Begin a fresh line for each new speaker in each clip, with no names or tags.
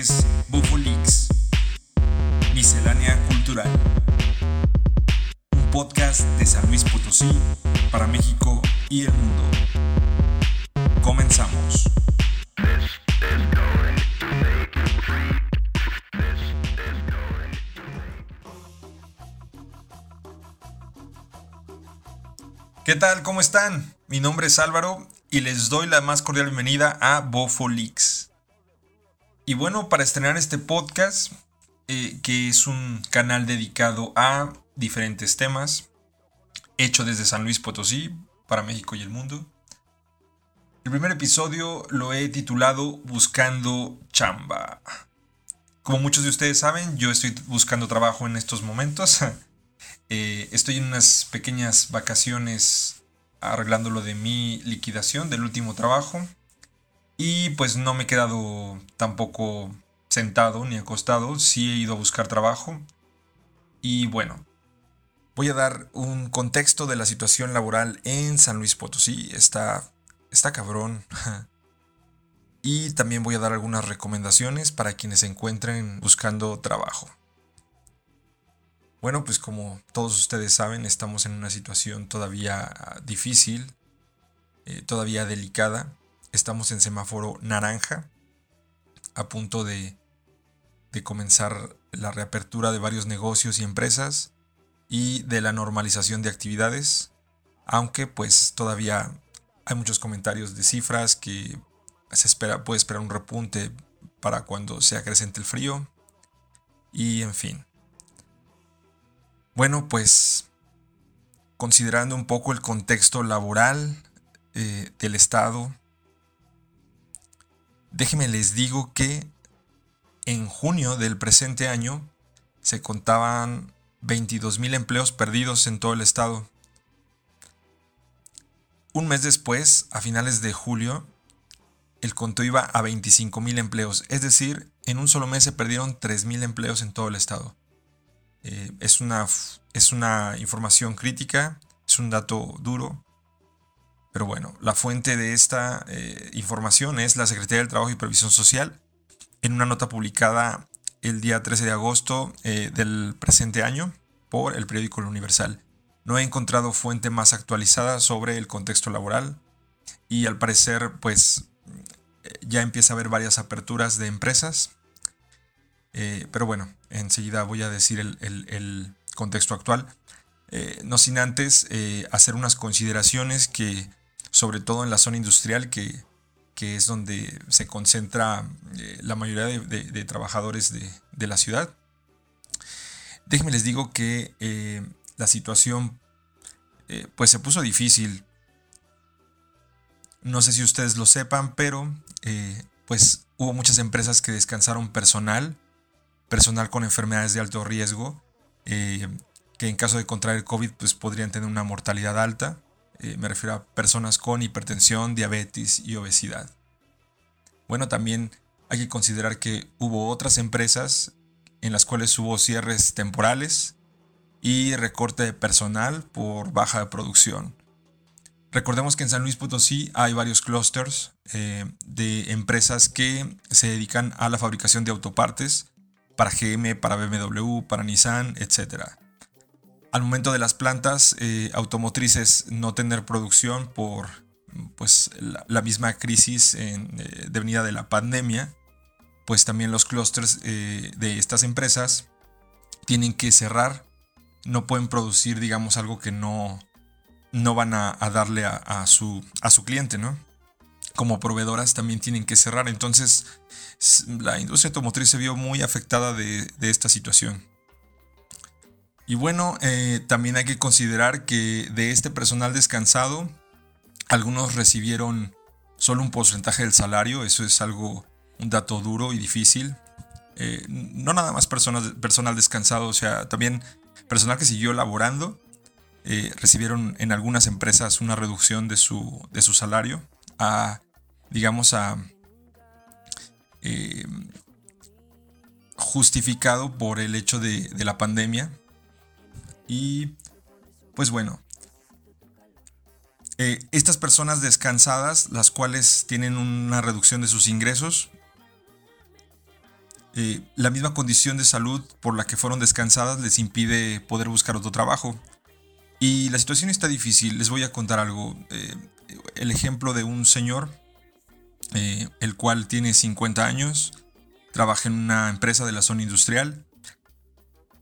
es Bufolix, Miscelánea Cultural, un podcast de San Luis Potosí para México y el mundo. Comenzamos. ¿Qué tal? ¿Cómo están? Mi nombre es Álvaro y les doy la más cordial bienvenida a Bofolix. Y bueno, para estrenar este podcast, eh, que es un canal dedicado a diferentes temas, hecho desde San Luis Potosí, para México y el mundo. El primer episodio lo he titulado Buscando chamba. Como muchos de ustedes saben, yo estoy buscando trabajo en estos momentos. Eh, estoy en unas pequeñas vacaciones arreglando lo de mi liquidación del último trabajo. Y pues no me he quedado tampoco sentado ni acostado, sí he ido a buscar trabajo. Y bueno, voy a dar un contexto de la situación laboral en San Luis Potosí. Está, está cabrón. y también voy a dar algunas recomendaciones para quienes se encuentren buscando trabajo. Bueno, pues como todos ustedes saben, estamos en una situación todavía difícil, eh, todavía delicada. Estamos en semáforo naranja, a punto de, de comenzar la reapertura de varios negocios y empresas y de la normalización de actividades, aunque pues todavía hay muchos comentarios de cifras que se espera, puede esperar un repunte para cuando sea creciente el frío y en fin. Bueno, pues considerando un poco el contexto laboral eh, del Estado, déjenme les digo que en junio del presente año se contaban 22.000 empleos perdidos en todo el estado. Un mes después, a finales de julio, el conto iba a 25.000 empleos, es decir, en un solo mes se perdieron 3.000 empleos en todo el estado. Eh, es, una, es una información crítica, es un dato duro, pero bueno, la fuente de esta eh, información es la Secretaría del Trabajo y Previsión Social en una nota publicada el día 13 de agosto eh, del presente año por el periódico El Universal. No he encontrado fuente más actualizada sobre el contexto laboral y al parecer pues ya empieza a haber varias aperturas de empresas eh, pero bueno, enseguida voy a decir el, contexto actual. No sin antes hacer unas consideraciones que, sobre todo en la zona industrial, que, es donde se concentra la mayoría de, trabajadores de, la ciudad. Déjenme les digo que la situación pues se puso difícil. No sé si ustedes lo sepan, pero pues hubo muchas empresas que descansaron personal personal con enfermedades de alto riesgo, eh, que en caso de contraer COVID pues podrían tener una mortalidad alta. Eh, me refiero a personas con hipertensión, diabetes y obesidad. Bueno, también hay que considerar que hubo otras empresas en las cuales hubo cierres temporales y recorte de personal por baja de producción. Recordemos que en San Luis Potosí hay varios clusters eh, de empresas que se dedican a la fabricación de autopartes para GM, para BMW, para Nissan, etc. Al momento de las plantas eh, automotrices no tener producción por pues, la, misma crisis en, eh, devenida de la pandemia, pues también los clústeres eh, de estas empresas tienen que cerrar, no pueden producir, digamos, algo que no, no van a, darle a, su, a su cliente, ¿no? Como proveedoras también tienen que cerrar, entonces la industria automotriz se vio muy afectada de, esta situación. Y bueno, eh, también hay que considerar que de este personal descansado, algunos recibieron solo un porcentaje del salario, eso es algo, un dato duro y difícil. Eh, no nada más personas, personal descansado, o sea, también personal que siguió laborando, eh, recibieron en algunas empresas una reducción de su, de su salario a, digamos, a justificado por el hecho de, la pandemia. Y pues bueno, eh, estas personas descansadas, las cuales tienen una reducción de sus ingresos, Eh, la misma condición de salud por la que fueron descansadas les impide poder buscar otro trabajo. Y la situación está difícil. Les voy a contar algo. Eh, el ejemplo de un señor, el cual tiene 50 años, trabaja en una empresa de la zona industrial.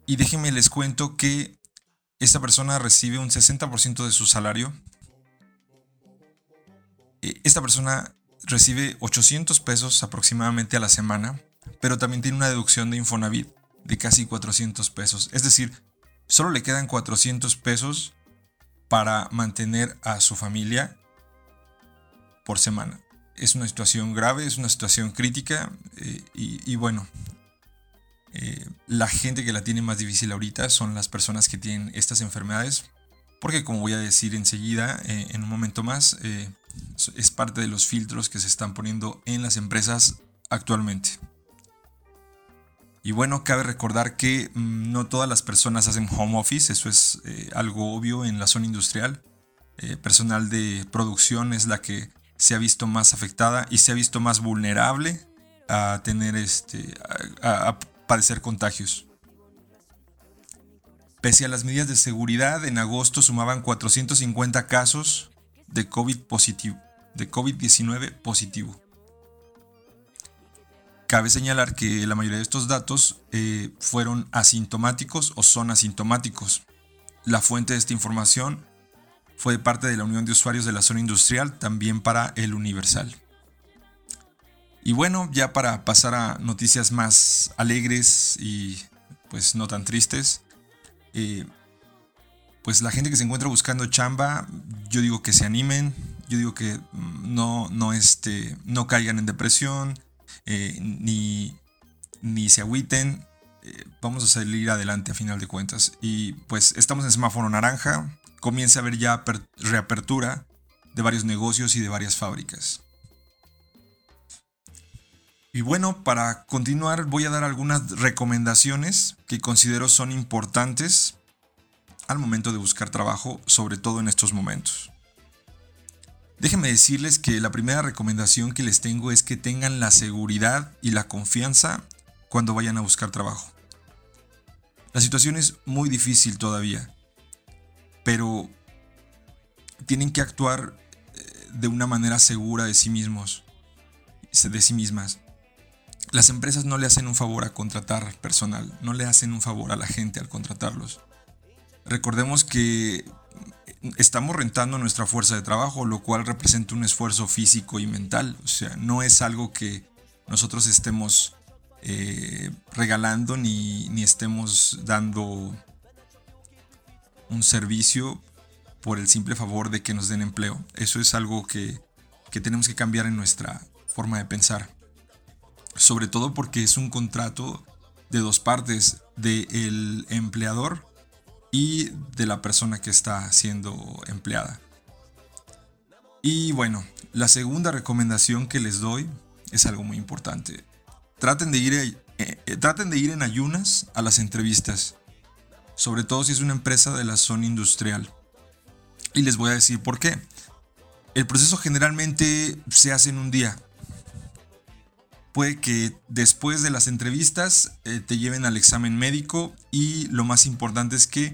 Y déjenme les cuento que esta persona recibe un 60% de su salario. Esta persona recibe 800 pesos aproximadamente a la semana pero también tiene una deducción de Infonavit de casi 400 pesos. Es decir, solo le quedan 400 pesos para mantener a su familia por semana. Es una situación grave, es una situación crítica eh, y, bueno, eh, la gente que la tiene más difícil ahorita son las personas que tienen estas enfermedades, porque como voy a decir enseguida, eh, en un momento más, es parte de los filtros que se están poniendo en las empresas actualmente. Y bueno, cabe recordar que mm, no todas las personas hacen home office, eso es eh, algo obvio en la zona industrial. Eh, personal de producción es la que se ha visto más afectada y se ha visto más vulnerable a tener este padecer contagios. Pese a las medidas de seguridad, en agosto sumaban 450 casos de COVID positivo, de COVID-19 positivo. Cabe señalar que la mayoría de estos datos eh, fueron asintomáticos o son asintomáticos. La fuente de esta información fue de parte de la Unión de Usuarios de la Zona Industrial, también para el Universal. Y bueno, ya para pasar a noticias más alegres y pues no tan tristes, eh, pues la gente que se encuentra buscando chamba, yo digo que se animen, yo digo que mm, no, no, este, no caigan en depresión, eh, ni, ni se agüiten. Eh, vamos a salir adelante a final de cuentas. Y pues estamos en semáforo naranja. Comienza a haber ya reapertura de varios negocios y de varias fábricas. Y bueno, para continuar voy a dar algunas recomendaciones que considero son importantes al momento de buscar trabajo, sobre todo en estos momentos. Déjenme decirles que la primera recomendación que les tengo es que tengan la seguridad y la confianza cuando vayan a buscar trabajo. La situación es muy difícil todavía, pero tienen que actuar eh, de una manera segura de sí mismos, de sí mismas. Las empresas no le hacen un favor a contratar personal, no le hacen un favor a la gente al contratarlos. Recordemos que estamos rentando nuestra fuerza de trabajo, lo cual representa un esfuerzo físico y mental. O sea, no es algo que nosotros estemos eh, regalando ni, ni estemos dando un servicio por el simple favor de que nos den empleo. Eso es algo que, que tenemos que cambiar en nuestra forma de pensar. Sobre todo porque es un contrato de dos partes, del empleador y de la persona que está siendo empleada. Y bueno, la segunda recomendación que les doy es algo muy importante. Traten de ir, eh, traten de ir en ayunas a las entrevistas, sobre todo si es una empresa de la zona industrial. Y les voy a decir por qué. El proceso generalmente se hace en un día. Puede que después de las entrevistas eh, te lleven al examen médico y lo más importante es que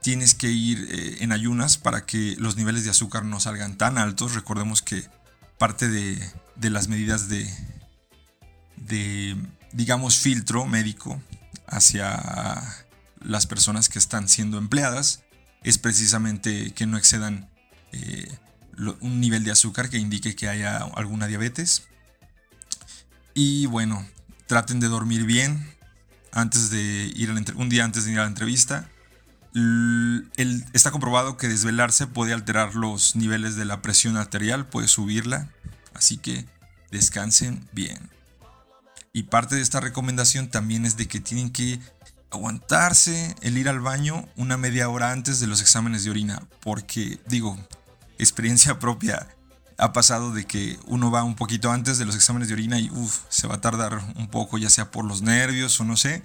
tienes que ir eh, en ayunas para que los niveles de azúcar no salgan tan altos. Recordemos que parte de, las medidas de, digamos, filtro médico hacia las personas que están siendo empleadas es precisamente que no excedan eh, un nivel de azúcar que indique que haya alguna diabetes. Y bueno, traten de dormir bien antes de ir un día antes de ir a la entrevista. está comprobado que desvelarse puede alterar los niveles de la presión arterial, puede subirla, así que descansen bien. Y parte de esta recomendación también es de que tienen que aguantarse el ir al baño una media hora antes de los exámenes de orina, porque digo, experiencia propia, ha pasado de que uno va un poquito antes de los exámenes de orina y se va a tardar un poco, ya sea por los nervios o no sé.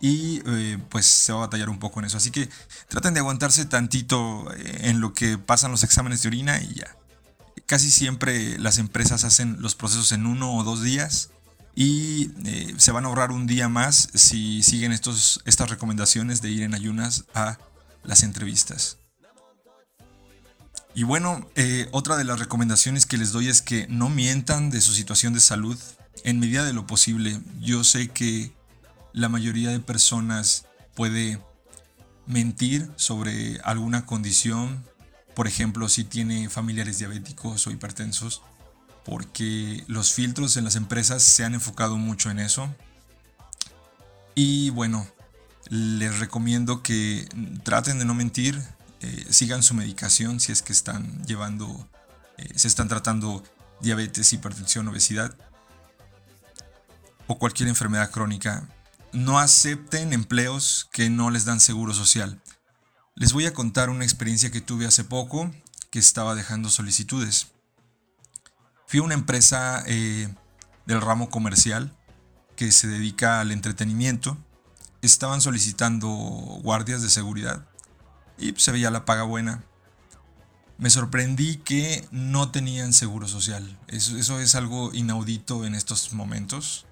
Y eh, pues se va a batallar un poco en eso. Así que traten de aguantarse tantito eh, en lo que pasan los exámenes de orina y ya. Casi siempre las empresas hacen los procesos en uno o dos días y eh, se van a ahorrar un día más si siguen estos, estas recomendaciones de ir en ayunas a las entrevistas. Y bueno, eh, otra de las recomendaciones que les doy es que no mientan de su situación de salud en medida de lo posible. Yo sé que la mayoría de personas puede mentir sobre alguna condición, por ejemplo, si tiene familiares diabéticos o hipertensos, porque los filtros en las empresas se han enfocado mucho en eso. Y bueno, les recomiendo que traten de no mentir, eh, sigan su medicación si es que están llevando, eh, se están tratando diabetes, hipertensión, obesidad o cualquier enfermedad crónica. No acepten empleos que no les dan seguro social. Les voy a contar una experiencia que tuve hace poco que estaba dejando solicitudes. Fui a una empresa eh, del ramo comercial que se dedica al entretenimiento. Estaban solicitando guardias de seguridad y se veía la paga buena. Me sorprendí que no tenían seguro social. Eso, eso es algo inaudito en estos momentos,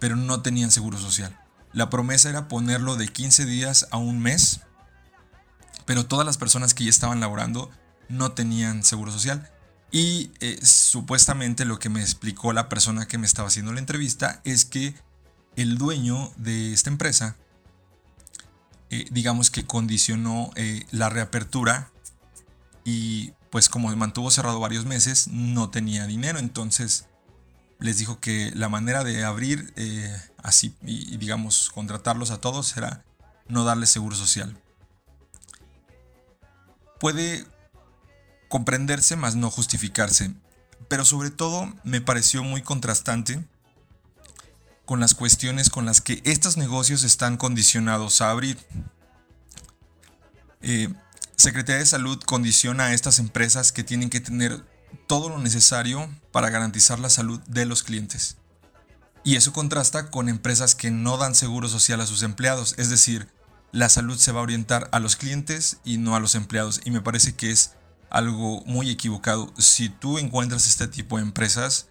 pero no tenían seguro social. La promesa era ponerlo de 15 días a un mes, pero todas las personas que ya estaban laborando no tenían seguro social. Y eh, supuestamente lo que me explicó la persona que me estaba haciendo la entrevista es que el dueño de esta empresa, eh, digamos que condicionó eh, la reapertura y pues como mantuvo cerrado varios meses, no tenía dinero. Entonces les dijo que la manera de abrir así y, digamos contratarlos a todos era no darles seguro social. Puede comprenderse más no justificarse. Pero sobre todo me pareció muy contrastante con las cuestiones con las que estos negocios están condicionados a abrir. Eh, Secretaría de Salud condiciona a estas empresas que tienen que tener todo lo necesario para garantizar la salud de los clientes. Y eso contrasta con empresas que no dan seguro social a sus empleados, es decir, la salud se va a orientar a los clientes y no a los empleados. Y me parece que es algo muy equivocado. Si tú encuentras este tipo de empresas,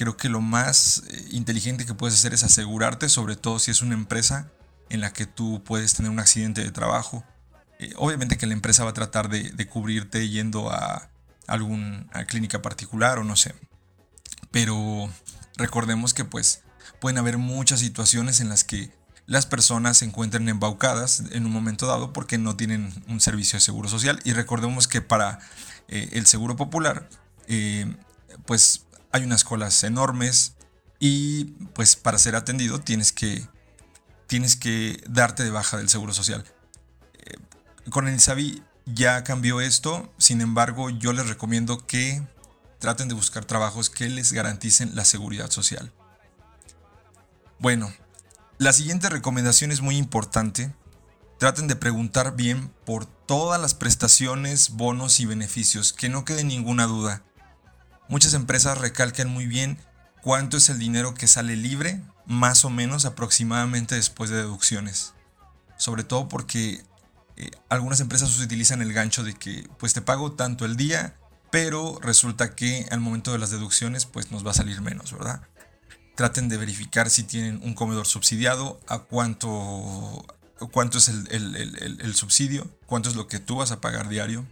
creo que lo más eh, inteligente que puedes hacer es asegurarte, sobre todo si es una empresa en la que tú puedes tener un accidente de trabajo. Eh, obviamente que la empresa va a tratar de, cubrirte yendo a alguna clínica particular o no sé. Pero recordemos que pues pueden haber muchas situaciones en las que las personas se encuentran embaucadas en un momento dado porque no tienen un servicio de seguro social. Y recordemos que para eh, el seguro popular, pues hay unas colas enormes y pues para ser atendido tienes que, tienes que darte de baja del seguro social. Eh, con el INSABI ya cambió esto, sin embargo yo les recomiendo que traten de buscar trabajos que les garanticen la seguridad social. Bueno, la siguiente recomendación es muy importante. Traten de preguntar bien por todas las prestaciones, bonos y beneficios, que no quede ninguna duda. Muchas empresas recalcan muy bien cuánto es el dinero que sale libre, más o menos aproximadamente después de deducciones. Sobre todo porque eh, algunas empresas utilizan el gancho de que pues te pago tanto el día, pero resulta que al momento de las deducciones pues nos va a salir menos, ¿verdad? Traten de verificar si tienen un comedor subsidiado, a cuánto, cuánto es el, subsidio, cuánto es lo que tú vas a pagar diario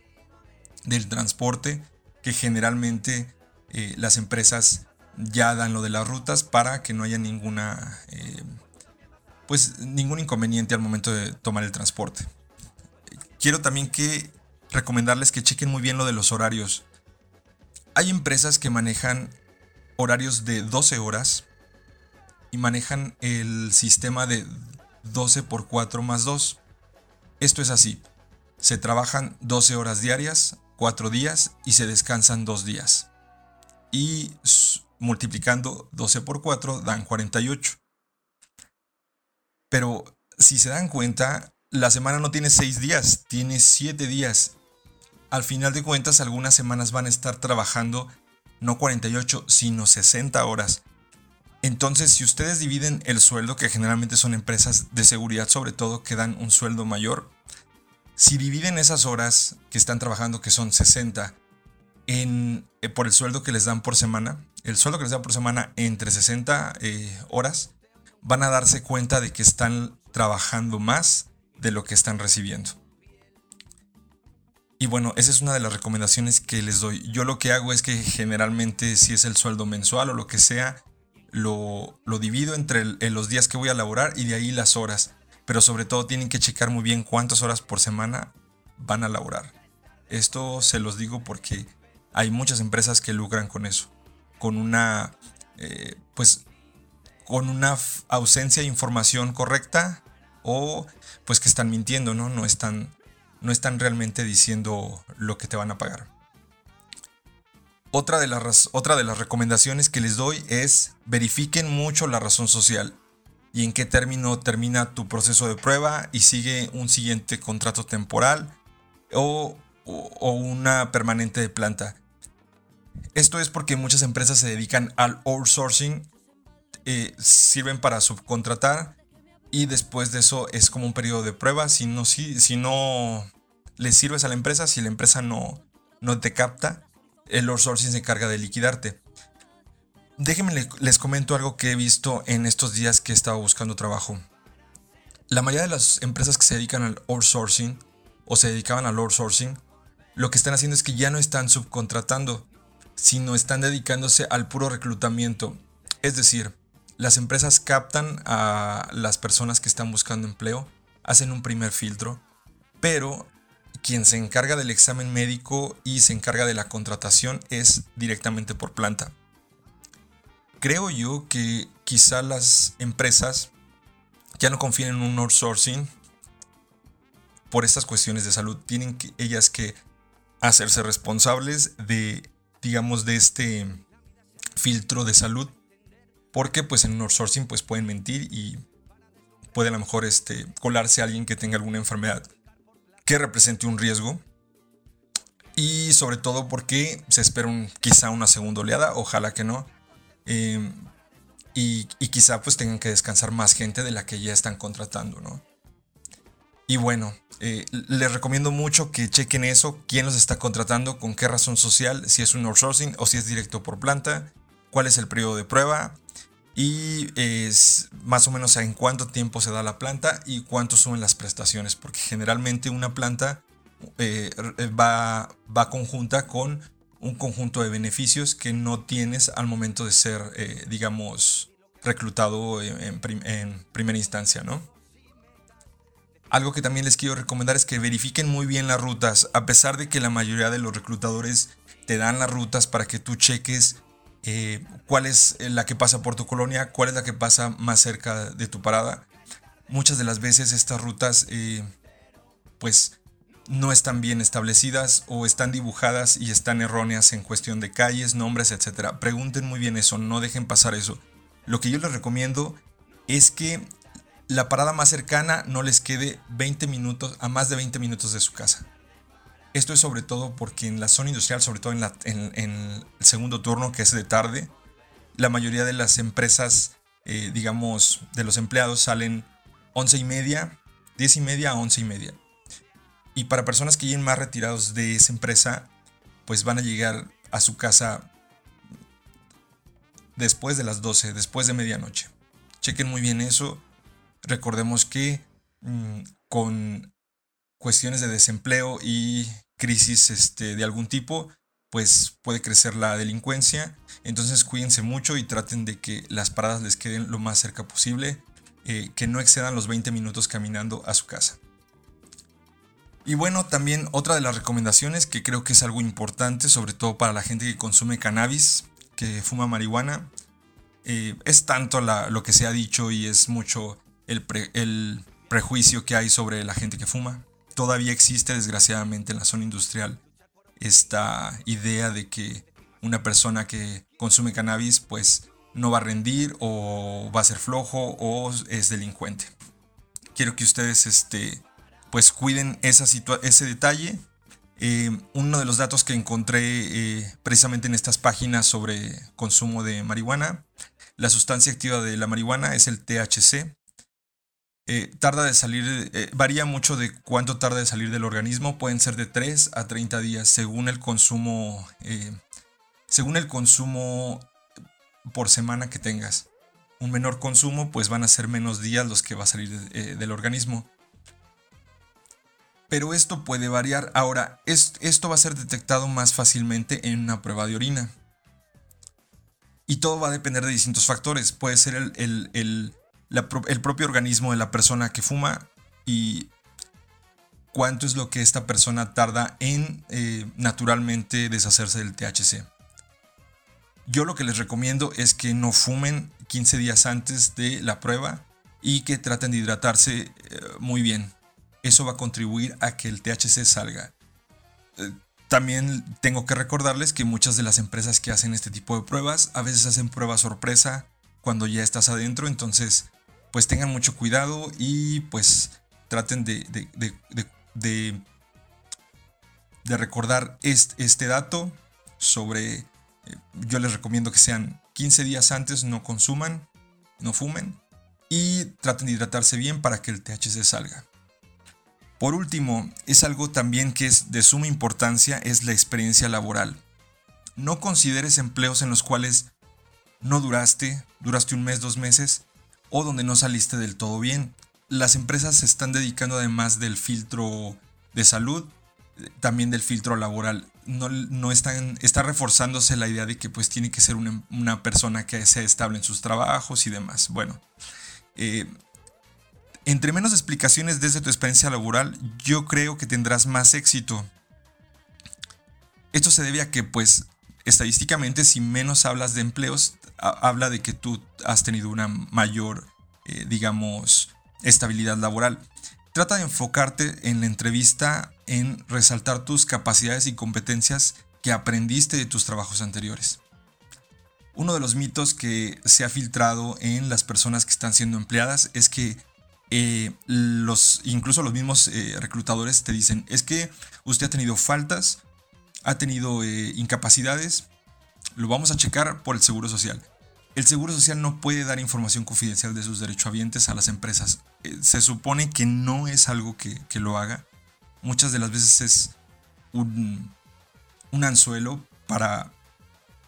del transporte, que generalmente eh, las empresas ya dan lo de las rutas para que no haya ninguna, eh, pues ningún inconveniente al momento de tomar el transporte. Quiero también que recomendarles que chequen muy bien lo de los horarios. Hay empresas que manejan horarios de 12 horas y manejan el sistema de 12 por 4 más 2. Esto es así. Se trabajan 12 horas diarias, 4 días y se descansan 2 días. Y multiplicando 12 por 4 dan 48. Pero si se dan cuenta, la semana no tiene 6 días, tiene 7 días. Al final de cuentas, algunas semanas van a estar trabajando no 48, sino 60 horas. Entonces, si ustedes dividen el sueldo, que generalmente son empresas de seguridad sobre todo, que dan un sueldo mayor, si dividen esas horas que están trabajando, que son 60, en, eh, por el sueldo que les dan por semana, el sueldo que les dan por semana entre 60 eh, horas, van a darse cuenta de que están trabajando más de lo que están recibiendo. Y bueno, esa es una de las recomendaciones que les doy. Yo lo que hago es que generalmente si es el sueldo mensual o lo que sea, lo, divido entre los días que voy a laborar y de ahí las horas. Pero sobre todo tienen que checar muy bien cuántas horas por semana van a laborar. Esto se los digo porque hay muchas empresas que lucran con eso. Con una, eh, pues, con una ausencia de información correcta o pues que están mintiendo, ¿no? No están, no están realmente diciendo lo que te van a pagar. Otra de, las, otra de las recomendaciones que les doy es verifiquen mucho la razón social y en qué término termina tu proceso de prueba y sigue un siguiente contrato temporal o, una permanente de planta. Esto es porque muchas empresas se dedican al outsourcing, eh, sirven para subcontratar y después de eso es como un periodo de prueba. Si no, si, si no le sirves a la empresa, si la empresa no, no te capta, el outsourcing se encarga de liquidarte. Déjenme les comento algo que he visto en estos días que he estado buscando trabajo. La mayoría de las empresas que se dedican al outsourcing o se dedicaban al outsourcing, lo que están haciendo es que ya no están subcontratando, sino están dedicándose al puro reclutamiento. Es decir, las empresas captan a las personas que están buscando empleo, hacen un primer filtro, pero quien se encarga del examen médico y se encarga de la contratación es directamente por planta. Creo yo que quizá las empresas ya no confían en un outsourcing por estas cuestiones de salud. Tienen ellas que hacerse responsables de, digamos, de este filtro de salud. Porque pues en un outsourcing pues pueden mentir y puede a lo mejor este, colarse a alguien que tenga alguna enfermedad que represente un riesgo. Y sobre todo porque se espera un, quizá una segunda oleada, ojalá que no. Em, y, quizá pues tengan que descansar más gente de la que ya están contratando, ¿no? Y bueno, eh, les recomiendo mucho que chequen eso, quién los está contratando, con qué razón social, si es un outsourcing o si es directo por planta, cuál es el periodo de prueba, y es más o menos en cuánto tiempo se da la planta y cuánto suben las prestaciones, porque generalmente una planta eh, va, conjunta con un conjunto de beneficios que no tienes al momento de ser, eh, digamos, reclutado en, primera instancia, ¿no? Algo que también les quiero recomendar es que verifiquen muy bien las rutas, a pesar de que la mayoría de los reclutadores te dan las rutas para que tú cheques eh, cuál es eh, la que pasa por tu colonia, cuál es la que pasa más cerca de tu parada. Muchas de las veces estas rutas eh, pues no están bien establecidas o están dibujadas y están erróneas en cuestión de calles, nombres, etc. Pregunten muy bien eso, no dejen pasar eso. Lo que yo les recomiendo es que la parada más cercana no les quede 20 minutos a más de 20 minutos de su casa. Esto es sobre todo porque en la zona industrial, sobre todo en, el segundo turno, que es de tarde, la mayoría de las empresas, eh, digamos, de los empleados salen 11 y media, 10 y media a 11 y media. Y para personas que lleguen más retirados de esa empresa, pues van a llegar a su casa después de las 12, después de medianoche. Chequen muy bien eso. Recordemos que mm, con cuestiones de desempleo y crisis este, de algún tipo, pues puede crecer la delincuencia. Entonces cuídense mucho y traten de que las paradas les queden lo más cerca posible, eh, que no excedan los 20 minutos caminando a su casa. Y bueno, también otra de las recomendaciones que creo que es algo importante, sobre todo para la gente que consume cannabis, que fuma marihuana, eh, es tanto lo que se ha dicho y es mucho el prejuicio que hay sobre la gente que fuma todavía existe desgraciadamente en la zona industrial esta idea de que una persona que consume cannabis pues no va a rendir o va a ser flojo o es delincuente. Quiero que ustedes este, pues cuiden esa ese detalle. Eh, uno de los datos que encontré eh, precisamente en estas páginas sobre consumo de marihuana, la sustancia activa de la marihuana es el THC, Eh, tarda de salir, eh, varía mucho de cuánto tarda de salir del organismo, pueden ser de 3 a 30 días según el consumo, eh, según el consumo por semana que tengas. Un menor consumo, pues van a ser menos días los que va a salir del organismo. Pero esto puede variar. Ahora, esto va a ser detectado más fácilmente en una prueba de orina. Y todo va a depender de distintos factores. Puede ser el, el propio organismo de la persona que fuma y cuánto es lo que esta persona tarda en eh, naturalmente deshacerse del THC. Yo lo que les recomiendo es que no fumen 15 días antes de la prueba y que traten de hidratarse eh, muy bien. Eso va a contribuir a que el THC salga. Eh, también tengo que recordarles que muchas de las empresas que hacen este tipo de pruebas a veces hacen pruebas sorpresa cuando ya estás adentro, entonces pues tengan mucho cuidado y pues traten de, de, recordar este, este, dato sobre, eh, yo les recomiendo que sean 15 días antes, no consuman, no fumen y traten de hidratarse bien para que el THC salga. Por último, es algo también que es de suma importancia, es la experiencia laboral. No consideres empleos en los cuales no duraste, duraste un mes, dos meses, o donde no saliste del todo bien. Las empresas se están dedicando además del filtro de salud, también del filtro laboral. No, no están, está reforzándose la idea de que pues tiene que ser una, persona que sea estable en sus trabajos y demás. Bueno, eh, entre menos explicaciones desde tu experiencia laboral, yo creo que tendrás más éxito. Esto se debe a que pues estadísticamente si menos hablas de empleos, habla de que tú has tenido una mayor, eh, digamos, estabilidad laboral. Trata de enfocarte en la entrevista en resaltar tus capacidades y competencias que aprendiste de tus trabajos anteriores. Uno de los mitos que se ha filtrado en las personas que están siendo empleadas es que eh, los, incluso los mismos eh, reclutadores te dicen, es que usted ha tenido faltas, ha tenido incapacidades, lo vamos a checar por el Seguro Social. El Seguro Social no puede dar información confidencial de sus derechohabientes a las empresas. Eh, se supone que no es algo que, lo haga. Muchas de las veces es un, anzuelo para,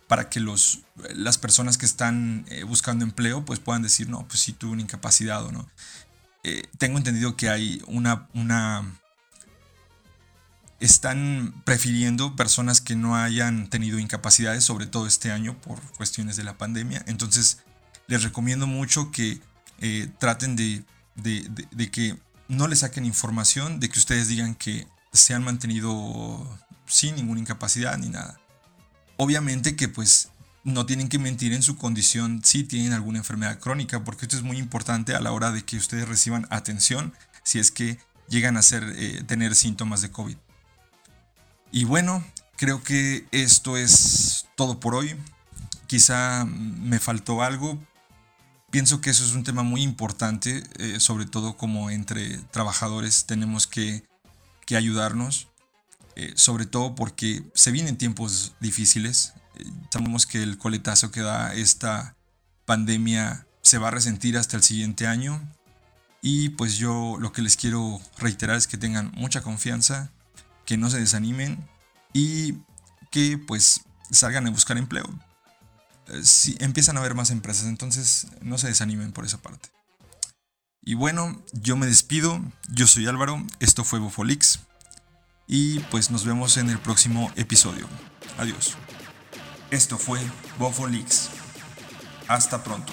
para que los, las personas que están eh, buscando empleo pues puedan decir, no, pues sí tuve una incapacidad o no. Eh, tengo entendido que hay una, una están prefiriendo personas que no hayan tenido incapacidades, sobre todo este año por cuestiones de la pandemia. Entonces, les recomiendo mucho que eh, traten de, que no le saquen información, de que ustedes digan que se han mantenido sin ninguna incapacidad ni nada. Obviamente que pues no tienen que mentir en su condición si tienen alguna enfermedad crónica, porque esto es muy importante a la hora de que ustedes reciban atención si es que llegan a ser, eh, tener síntomas de COVID. Y bueno, creo que esto es todo por hoy. Quizá me faltó algo. Pienso que eso es un tema muy importante, eh, sobre todo como entre trabajadores tenemos que, ayudarnos, eh, sobre todo porque se vienen tiempos difíciles. Sabemos que el coletazo que da esta pandemia se va a resentir hasta el siguiente año. Y pues yo lo que les quiero reiterar es que tengan mucha confianza, que no se desanimen y que pues salgan a buscar empleo. Eh, si empiezan a haber más empresas, entonces no se desanimen por esa parte. Y bueno, yo me despido, yo soy Álvaro, esto fue Bofolix y pues nos vemos en el próximo episodio. Adiós. Esto fue Bofolix. Hasta pronto.